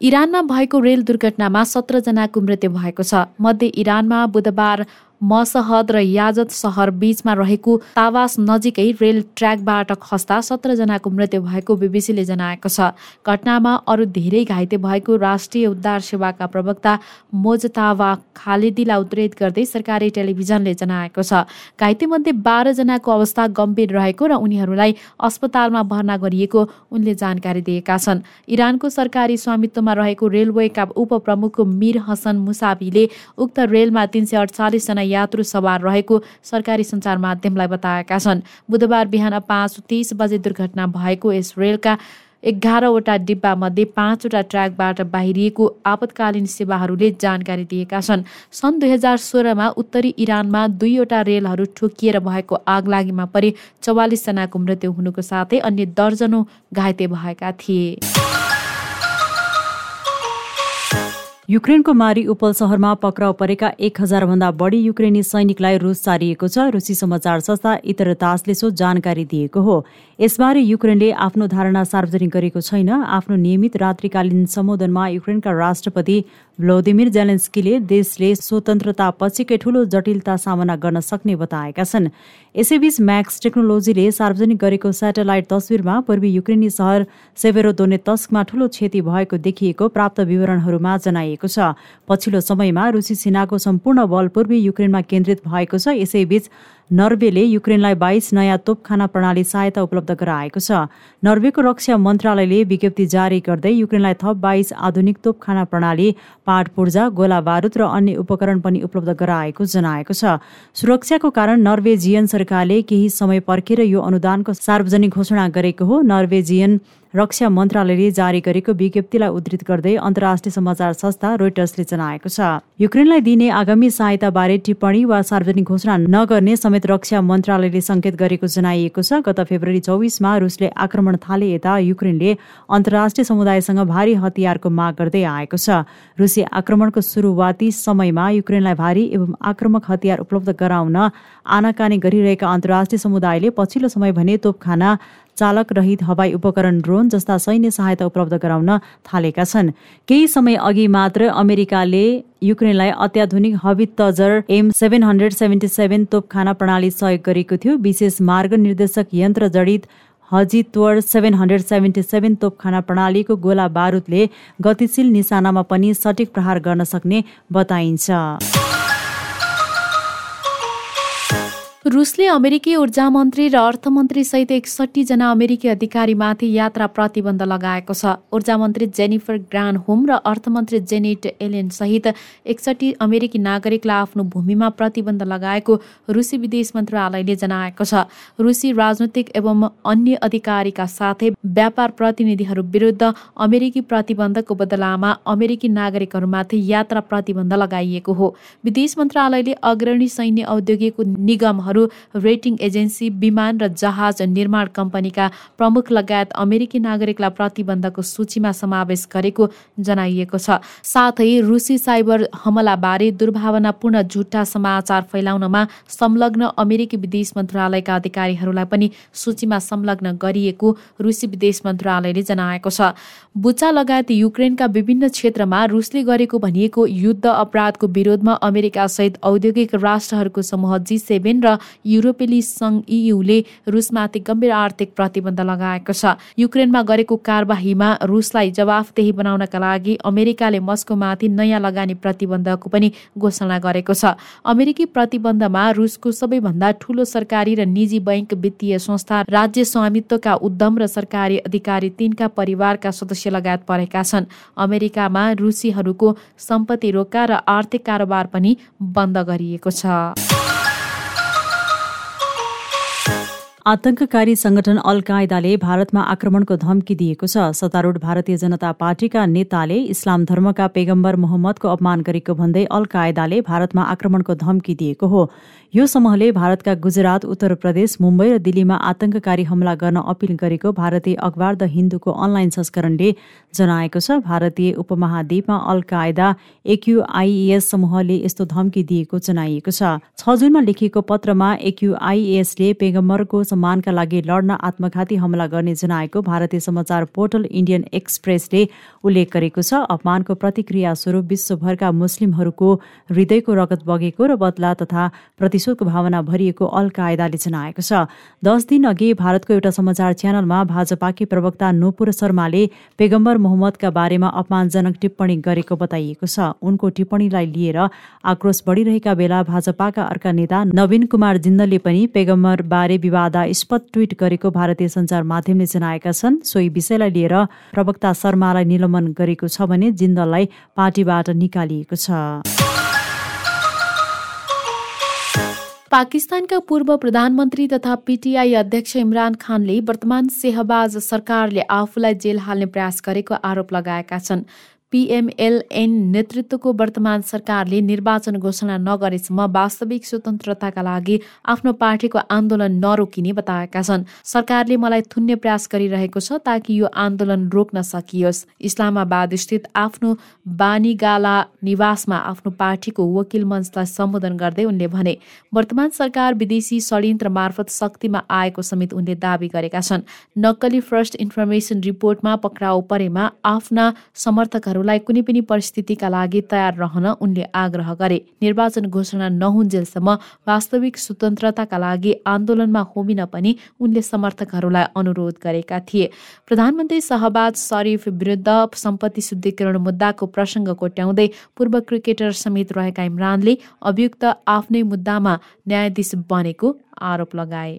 इरानमा भएको रेल दुर्घटनामा सत्रजनाको मृत्यु भएको छ। मध्ये इरानमा बुधबार मसहद र याजत सहर बीचमा रहेको तावास नजिकै रेल ट्र्याकबाट खस्दा सत्रजनाको मृत्यु भएको बिबिसीले जनाएको छ। घटनामा अरू धेरै घाइते भएको राष्ट्रिय उद्धार सेवाका प्रवक्ता मोजतावा खालिदीलाई उद्धित गर्दै सरकारी टेलिभिजनले जनाएको छ। घाइतेमध्ये बाह्रजनाको अवस्था गम्भीर रहेको र उनीहरूलाई अस्पतालमा भर्ना गरिएको उनले जानकारी दिएका छन्। इरानको सरकारी स्वामित्वमा रहेको रेलवेका उपप्रमुख मिर हसन मुसाबीले उक्त रेलमा तिन सय अडचालिसजना यात्रु सवार रहेको सरकारी सञ्चार माध्यमलाई बताएका छन्। बुधबार बिहान पाँच तिस बजे दुर्घटना भएको यस रेलका एघारवटा डिब्बामध्ये पाँचवटा ट्र्याकबाट बाहिरिएको आपतकालीन सेवाहरूले जानकारी दिएका छन्। सन् दुई हजार सोह्रमा उत्तरी इरानमा दुईवटा रेलहरू ठोकिएर भएको आगलागीमा परि चौवालिसजनाको मृत्यु हुनुको साथै अन्य दर्जनौ घाइते भएका थिए। युक्रेनको मारी उपल सहरमा पक्राउ परेका एक हजारभन्दा बढी युक्रेनी सैनिकलाई रुस सारिएको छ। रुसी समाचार संस्था इतर तासले सो जानकारी दिएको हो। यसबारे युक्रेनले आफ्नो धारणा सार्वजनिक गरेको छैन। आफ्नो नियमित रात्रिकालीन सम्बोधनमा युक्रेनका राष्ट्रपति भ्लोदिमिर जेलेन्स्कीले देशले स्वतन्त्रता पछिकै ठूलो जटिलता सामना गर्न सक्ने बताएका छन्। यसैबीच म्याक्स टेक्नोलोजीले सार्वजनिक गरेको सेटेलाइट तस्विरमा पूर्वी युक्रेनी सहर सेभेरोदोनेतस्कमा ठूलो क्षति भएको देखिएको प्राप्त विवरणहरूमा जनाइएको छ। पछिल्लो समयमा रुसी सेनाको सम्पूर्ण बल पूर्वी युक्रेनमा केन्द्रित भएको छ। यसैबीच नर्वेले युक्रेनलाई बाइस नयाँ तोपखाना प्रणाली सहायता उपलब्ध गराएको छ। नर्वेको रक्षा मन्त्रालयले विज्ञप्ति जारी गर्दै युक्रेनलाई थप बाइस आधुनिक तोपखाना प्रणाली पाट पूर्जा गोला बारुद र अन्य उपकरण पनि उपलब्ध गराएको जनाएको छ। सुरक्षाको कारण नर्वेजियन सरकारले केही समय पर्खेर यो अनुदानको सार्वजनिक घोषणा गरेको हो। नर्वेजियन रक्षा मन्त्रालयले जारी गरेको विज्ञप्तिलाई उद्धृत गर्दै अन्तर्राष्ट्रिय समाचार संस्था रोइटर्सले जनाएको छ। युक्रेनलाई दिने आगामी सहायताबारे टिप्पणी वा सार्वजनिक घोषणा नगर्ने समेत रक्षा मन्त्रालयले संकेत गरेको जनाइएको छ। गत फेब्रुअरी चौबिसमा रुसले आक्रमण थाले यता युक्रेनले अन्तर्राष्ट्रिय समुदायसँग भारी हतियारको माग गर्दै आएको छ। रुसी आक्रमणको सुरुवाती समयमा युक्रेनलाई भारी एवं आक्रमक हतियार उपलब्ध गराउन आनाकानी गरिरहेका अन्तर्राष्ट्रिय समुदायले पछिल्लो समय भने तोपखाना चालक रहित हवाई उपकरण ड्रोन जस्ता सैन्य सहायता उपलब्ध गराउन थालेका छन्। केही समय अघि मात्र अमेरिकाले युक्रेनलाई अत्याधुनिक howitzer M seven hundred seventy seven तोपखाना प्रणाली सहयोग गरेको थियो। विशेष मार्ग निर्देशक यन्त्र जडित हजित्वर सेभेन हन्ड्रेड सेभेन्टी सेभेन तोपखाना प्रणालीको गोला बारुदले गतिशील निशानामा पनि सटिक प्रहार गर्न सक्ने बताइन्छ। रुसले अमेरिकी ऊर्जा मन्त्री र अर्थमन्त्री सहित एकसट्ठीजना अमेरिकी अधिकारीमाथि यात्रा प्रतिबन्ध लगाएको छ। ऊर्जा मन्त्री जेनिफर ग्रान होम र अर्थमन्त्री जेनेट एलेन सहित एकसट्ठी अमेरिकी नागरिकलाई आफ्नो भूमिमा प्रतिबन्ध लगाएको रुसी विदेश मन्त्रालयले जनाएको छ। रुसी राजनैतिक एवं अन्य अधिकारीका साथै व्यापार प्रतिनिधिहरू विरुद्ध अमेरिकी प्रतिबन्धको बदलामा अमेरिकी नागरिकहरूमाथि यात्रा प्रतिबन्ध लगाइएको हो। विदेश मन्त्रालयले अग्रणी सैन्य औद्योगिक निगमहरू रेटिङ एजेन्सी विमान र जहाज निर्माण कम्पनीका प्रमुख लगायत अमेरिकी नागरिकलाई प्रतिबन्धको सूचीमा समावेश गरेको जनाइएको छ। साथै रुसी साइबर हमलाबारे दुर्भावनापूर्ण झुट्टा समाचार फैलाउनमा संलग्न अमेरिकी विदेश मन्त्रालयका अधिकारीहरूलाई पनि सूचीमा संलग्न गरिएको रुसी विदेश मन्त्रालयले जनाएको छ। बुचा लगायत युक्रेनका विभिन्न क्षेत्रमा रुसले गरेको भनिएको युद्ध अपराधको विरोधमा अमेरिका सहित औद्योगिक राष्ट्रहरूको समूह जी सेभेन र युरोपेली सङ्घ इयुले रुसमाथि गम्भीर आर्थिक प्रतिबन्ध लगाएको छ। युक्रेनमा गरेको कारवाहीमा रुसलाई जवाफदेही बनाउनका लागि अमेरिकाले मस्कोमाथि नयाँ लगानी प्रतिबन्धको पनि घोषणा गरेको छ। अमेरिकी प्रतिबन्धमा रुसको सबैभन्दा ठूलो सरकारी र निजी बैंक वित्तीय संस्था राज्य स्वामित्वका उद्यम र सरकारी अधिकारी तिनका परिवारका सदस्य लगायत परेका छन्। अमेरिकामा रुसीहरूको सम्पत्ति रोका र आर्थिक कारोबार पनि बन्द गरिएको छ। आतंककारी संगठन अल कायदाले भारतमा आक्रमणको धम्की दिएको छ। सत्तारूढ भारतीय जनता पार्टीका नेताले इस्लाम धर्मका पेगम्बर मोहम्मदको अपमान गरेको भन्दै अल कायदाले भारतमा आक्रमणको धम्की दिएको हो। यो समूहले भारतका गुजरात उत्तर प्रदेश मुम्बई र दिल्लीमा आतंककारी हमला गर्न अपिल गरेको भारतीय अखबार द हिन्दूको अनलाइन संस्करणले जनाएको छ। भारतीय उपमहाद्वीपमा अल कायदा एक्युआइएस समूहले यस्तो धम्की दिएको जनाइएको छ। जुनमा लेखिएको पत्रमा एक्युआइएसले पेगम्बरको सम्मानका लागि लड्न आत्मघाती हमला गर्ने जनाएको भारतीय समाचार पोर्टल इन्डियन एक्सप्रेसले उल्लेख गरेको छ। अपमानको प्रतिक्रिया स्वरूप विश्वभरका मुस्लिमहरूको हृदयको रगत बगेको र बदला तथा प्रतिशोधको भावना भरिएको अल कायदाले जनाएको छ। दस दिन अघि भारतको एउटा समाचार च्यानलमा भाजपाकी प्रवक्ता नुपुर शर्माले पेगम्बर मोहम्मदका बारेमा अपमानजनक टिप्पणी गरेको बताइएको छ। उनको टिप्पणीलाई लिएर आक्रोश बढिरहेका बेला भाजपाका अर्का नेता नवीन कुमार जिन्दलले पनि पेगम्बर बारे विवादास्पद ट्विट गरेको भारतीय सञ्चार माध्यमले जनाएका छन्। सोही विषयलाई लिएर प्रवक्ता शर्मालाई निलम्बन गरेको छ भने जिन्दललाई पार्टीबाट निकालिएको छ। पाकिस्तानका पूर्व प्रधानमन्त्री तथा पीटीआई अध्यक्ष इमरान खानले वर्तमान सेहबाज सरकारले आफूलाई जेल हाल्ने प्रयास गरेको आरोप लगाएका छन्। पिएमएलएन नेतृत्वको वर्तमान सरकारले निर्वाचन घोषणा नगरेसम्म वास्तविक स्वतन्त्रताका लागि आफ्नो पार्टीको आन्दोलन नरोकिने बताएका छन्। सरकारले मलाई थुन्ने प्रयास गरिरहेको छ ताकि यो आन्दोलन रोक्न सकियोस्। इस्लामाबाद स्थित आफ्नो बानीगाला निवासमा आफ्नो पार्टीको वकिल मञ्चलाई सम्बोधन गर्दै उनले भने वर्तमान सरकार विदेशी षड्यन्त्र मार्फत शक्तिमा आएको समेत उनले दावी गरेका छन्। नक्कली फर्स्ट इन्फर्मेसन रिपोर्टमा पक्राउ परेमा आफ्ना समर्थकहरू उम्मेद्वारहरूलाई कुनै पनि परिस्थितिका लागि तयार रहन उनले आग्रह गरे। निर्वाचन घोषणा नहुन्जेलसम्म वास्तविक स्वतन्त्रताका लागि आन्दोलनमा होमिन पनि उनले समर्थकहरूलाई अनुरोध गरेका थिए। प्रधानमन्त्री सहबाज शरीफ विरुद्ध सम्पत्ति शुद्धिकरण मुद्दाको प्रसङ्ग कोट्याउँदै पूर्व क्रिकेटर समेत रहेका इमरानले अभियुक्त आफ्नै मुद्दामा न्यायाधीश बनेको आरोप लगाए।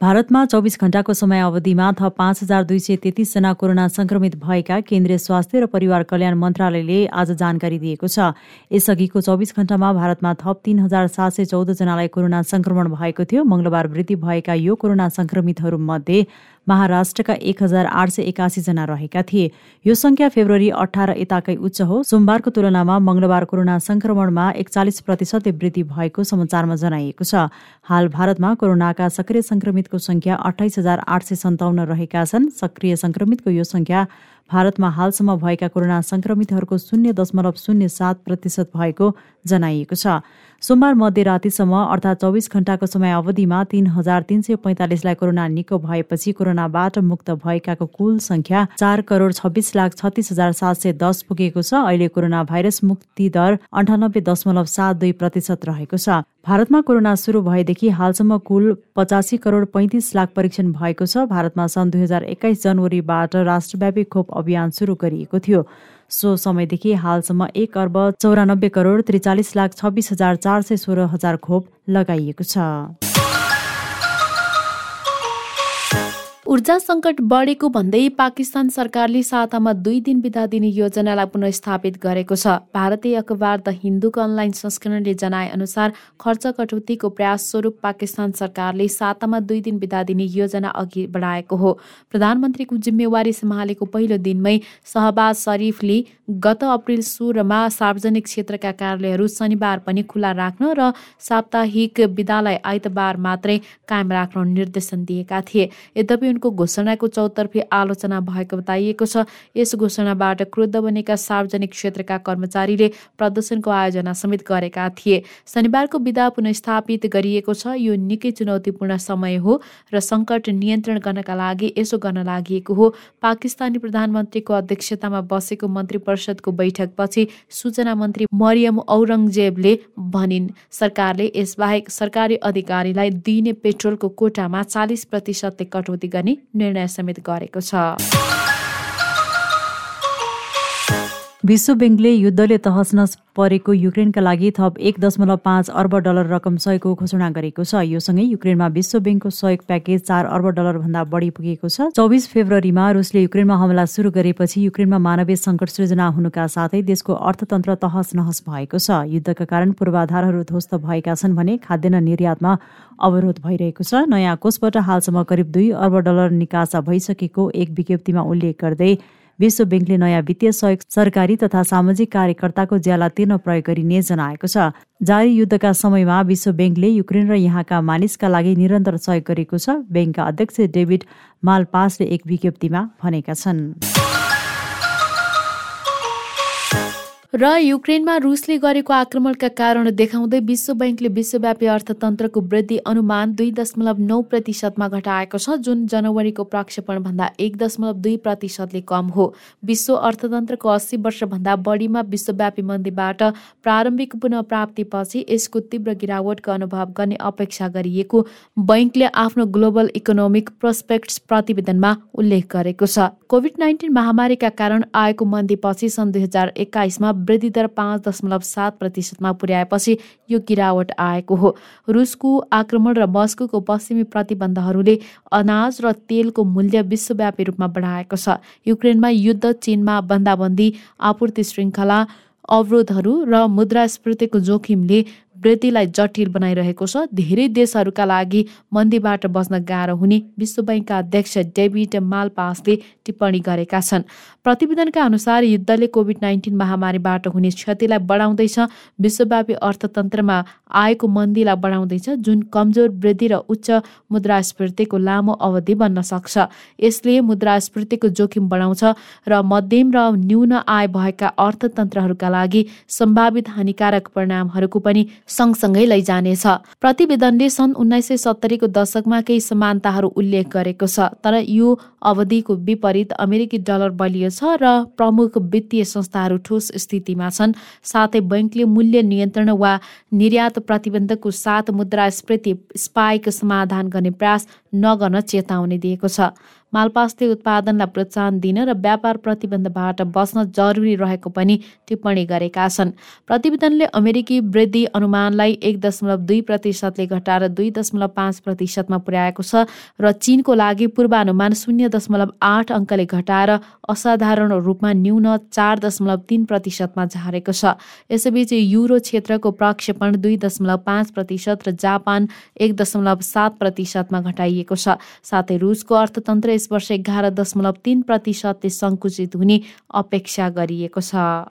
भारतमा चौबिस घण्टाको समय अवधिमा थप पाँच हजार दुई सय तेत्तिसजना कोरोना संक्रमित भएका केन्द्रीय स्वास्थ्य र परिवार कल्याण मन्त्रालयले आज जानकारी दिएको छ। यसअघिको चौबिस घण्टामा भारतमा थप तीन हजार सात सय चौधजनालाई कोरोना संक्रमण भएको थियो। मंगलबार वृद्धि भएका यो कोरोना संक्रमितहरूमध्ये महाराष्ट्रका एक हजार आठ सय एकासीजना रहेका थिए। यो संख्या फेब्रुअरी अठार यताकै उच्च हो। सोमबारको तुलनामा मंगलबार कोरोना संक्रमणमा एकचालिस प्रतिशतले वृद्धि भएको समाचारमा जनाइएको छ। हाल भारतमा कोरोनाका सक्रिय संक्रमितको संख्या अठाइस हजार आठ सय सन्ताउन्न रहेका छन्। सक्रिय संक्रमितको यो संख्या भारतमा हालसम्म भएका कोरोना संक्रमितहरूको शून्य दशमलव शून्य सात प्रतिशत भएको जनाइएको छ। सोमबार मध्यरातिसम्म अर्थात् चौबिस घण्टाको समय अवधिमा तीन हजार तीन सय पैँतालिसलाई कोरोना निको भएपछि कोरोनाबाट मुक्त भएकाको कुल संख्या चार करोड छब्बिस लाख छत्तिस हजार सात सय दस पुगेको छ। अहिले कोरोना भाइरस मुक्ति दर अन्ठानब्बे दशमलव सात दुई प्रतिशत रहेको छ। भारतमा कोरोना सुरु भएदेखि हालसम्म कुल पचासी करोड पैँतिस लाख परीक्षण भएको छ। भारतमा सन् दुई हजार एक्काइस जनवरीबाट राष्ट्रव्यापी खोप अभियान सुरु गरिएको थियो। सो समयदेखि हालसम्म एक अर्ब चौरानब्बे करोड त्रिचालिस लाख छब्बिस हजार चार सय सोह्र हजार खोप लगाइएको छ। ऊर्जा सङ्कट बढेको भन्दै पाकिस्तान सरकारले सातामा दुई दिन बिदा दिने योजनालाई पुनस्थापित गरेको छ। भारतीय अखबार द हिन्दूको अनलाइन संस्करणले जनाए अनुसार खर्च कटौतीको प्रयास स्वरूप पाकिस्तान सरकारले सातामा दुई दिन बिदा दिने योजना अघि बढाएको हो। प्रधानमन्त्रीको जिम्मेवारी सम्हालेको पहिलो दिनमै सहबाज शरीफले गत अप्रेल सोह्रमा सार्वजनिक क्षेत्रका कार्यालयहरू शनिबार पनि खुल्ला राख्न र साप्ताहिक विदालाई आइतबार मात्रै कायम राख्न निर्देशन दिएका थिए। यद्यपि उनको घोषणाको चौतर्फी आलोचना भएको बताइएको छ। यस घोषणाबाट क्रुद्ध बनेका सार्वजनिक क्षेत्रका कर्मचारीले प्रदर्शनको आयोजना समेत गरेका थिए। शनिबारको विधा पुनस्थापित गरिएको छ। यो निकै चुनौतीपूर्ण समय हो र सङ्कट नियन्त्रण गर्नका लागि यसो गर्न लागि हो। पाकिस्तानी प्रधानमन्त्रीको अध्यक्षतामा बसेको मन्त्री परिषदको बैठकपछि सूचना मन्त्री मरियम औरङ्गजेबले भनिन् सरकारले यसबाहेक सरकारी अधिकारीलाई दिइने पेट्रोलको कोटामा चालिस प्रतिशतले कटौती गर्ने निर्णय समेत गरेको छ। विश्व ब्याङ्कले युद्धले तहस परेको युक्रेनका लागि थप एक दशमलव पाँच अर्ब डलर रकम सहयोगको घोषणा गरेको छ। यो सँगै युक्रेनमा विश्व ब्याङ्कको सहयोग प्याकेज चार अर्ब डलर भन्दा बढी पुगेको छ। चौबिस फेब्रुअरीमा रुसले युक्रेनमा हमला सुरु गरेपछि युक्रेनमा मानवीय सङ्कट सृजना हुनुका साथै देशको अर्थतन्त्र तहस नहस भएको छ। युद्धका कारण पूर्वाधारहरू ध्वस्त भएका छन् भने खाद्यान्न निर्यातमा अवरोध भइरहेको छ। नयाँ कोषबाट हालसम्म करिब दुई अर्ब डलर निकासा भइसकेको एक विज्ञप्तिमा उल्लेख गर्दै विश्व ब्याङ्कले नयाँ वित्तीय सहयोग सरकारी तथा सामाजिक कार्यकर्ताको ज्याला तिर्न प्रयोग गरिने जनाएको छ। जारी युद्धका समयमा विश्व ब्याङ्कले युक्रेन र यहाँका मानिसका लागि निरन्तर सहयोग गरेको छ। ब्याङ्कका अध्यक्ष डेभिड मालपासले एक विज्ञप्तिमा भनेका छन्। र युक्रेनमा रुसले गरेको आक्रमणका कारण देखाउँदै विश्व ब्याङ्कले विश्वव्यापी अर्थतन्त्रको वृद्धि अनुमान दुई दशमलव नौ प्रतिशतमा घटाएको छ जुन जनवरीको प्रक्षेपणभन्दा एक दशमलव दुई प्रतिशतले कम हो। विश्व अर्थतन्त्रको अस्सी वर्षभन्दा बढीमा विश्वव्यापी मन्दीबाट प्रारम्भिक पुनः प्राप्तिपछि यसको तीव्र गिरावटको अनुभव गर्ने अपेक्षा गरिएको बैङ्कले आफ्नो ग्लोबल इकोनोमिक प्रोस्पेक्ट्स प्रतिवेदनमा उल्लेख गरेको छ। कोभिड नाइन्टिन महामारीका कारण आएको मन्दीपछि सन् दुई हजार एक्काइसमा वृद्धि दर पाँच दशमलव सात प्रतिशतमा पुर्याएपछि यो गिरावट आएको हो। रुसको आक्रमण र मस्को पश्चिमी प्रतिबन्धहरूले अनाज र तेलको मूल्य विश्वव्यापी रूपमा बढाएको छ। युक्रेनमा युद्ध चीनमा बन्दाबन्दी आपूर्ति श्रृङ्खला अवरोधहरू र मुद्रास्फीतिको जोखिमले वृद्धिलाई जटिल बनाइरहेको छ। धेरै देशहरूका लागि मन्दीबाट बस्न गाह्रो हुने विश्व ब्याङ्कका अध्यक्ष डेभिड मालपासले टिप्पणी गरेका छन्। प्रतिवेदनका अनुसार युद्धले कोभिड नाइन्टिन महामारीबाट हुने क्षतिलाई बढाउँदैछ। विश्वव्यापी अर्थतन्त्रमा आएको मन्दीलाई बढाउँदैछ। जुन कमजोर वृद्धि र उच्च मुद्रास्फीतिको लामो अवधि बन्न सक्छ। यसले मुद्रास्फीतिको जोखिम बढाउँछ र मध्यम र न्यून आय भएका अर्थतन्त्रहरूका लागि सम्भावित हानिकारक परिणामहरूको पनि सँगसँगै लैजानेछ। प्रतिवेदनले सन् उन्नाइस सय सत्तरीको दशकमा केही समानताहरू उल्लेख गरेको छ तर यो अवधिको विपरीत अमेरिकी डलर बलियो छ र प्रमुख वित्तीय संस्थाहरू ठोस स्थितिमा छन्। साथै बैङ्कले मूल्य नियन्त्रण वा निर्यात प्रतिबन्धकको साथ मुद्रास्फीति स्पाइक समाधान गर्ने प्रयास नगर्न चेतावनी दिएको छ। मालपास्ते उत्पादनलाई प्रोत्साहन दिन र व्यापार प्रतिबन्धबाट बस्न जरुरी रहेको पनि टिप्पणी गरेका छन्। प्रतिवेदनले अमेरिकी वृद्धि अनुमानलाई एक दशमलव दुई प्रतिशतले घटाएर दुई दशमलव पाँच प्रतिशतमा पुर्याएको छ र चीनको लागि पूर्वानुमान शून्य दशमलव आठ अङ्कले घटाएर असाधारण रूपमा न्यून चार दशमलव तिन प्रतिशतमा झारेको छ। यसैबीच युरो क्षेत्रको प्रक्षेपण दुई दशमलव पाँच प्रतिशत र जापान एक दशमलव सात प्रतिशतमा घटाइएको छ। साथै रुसको अर्थतन्त्र यस वर्ष एघार दशमलव तिन प्रतिशतले सङ्कुचित हुने अपेक्षा गरिएको छ।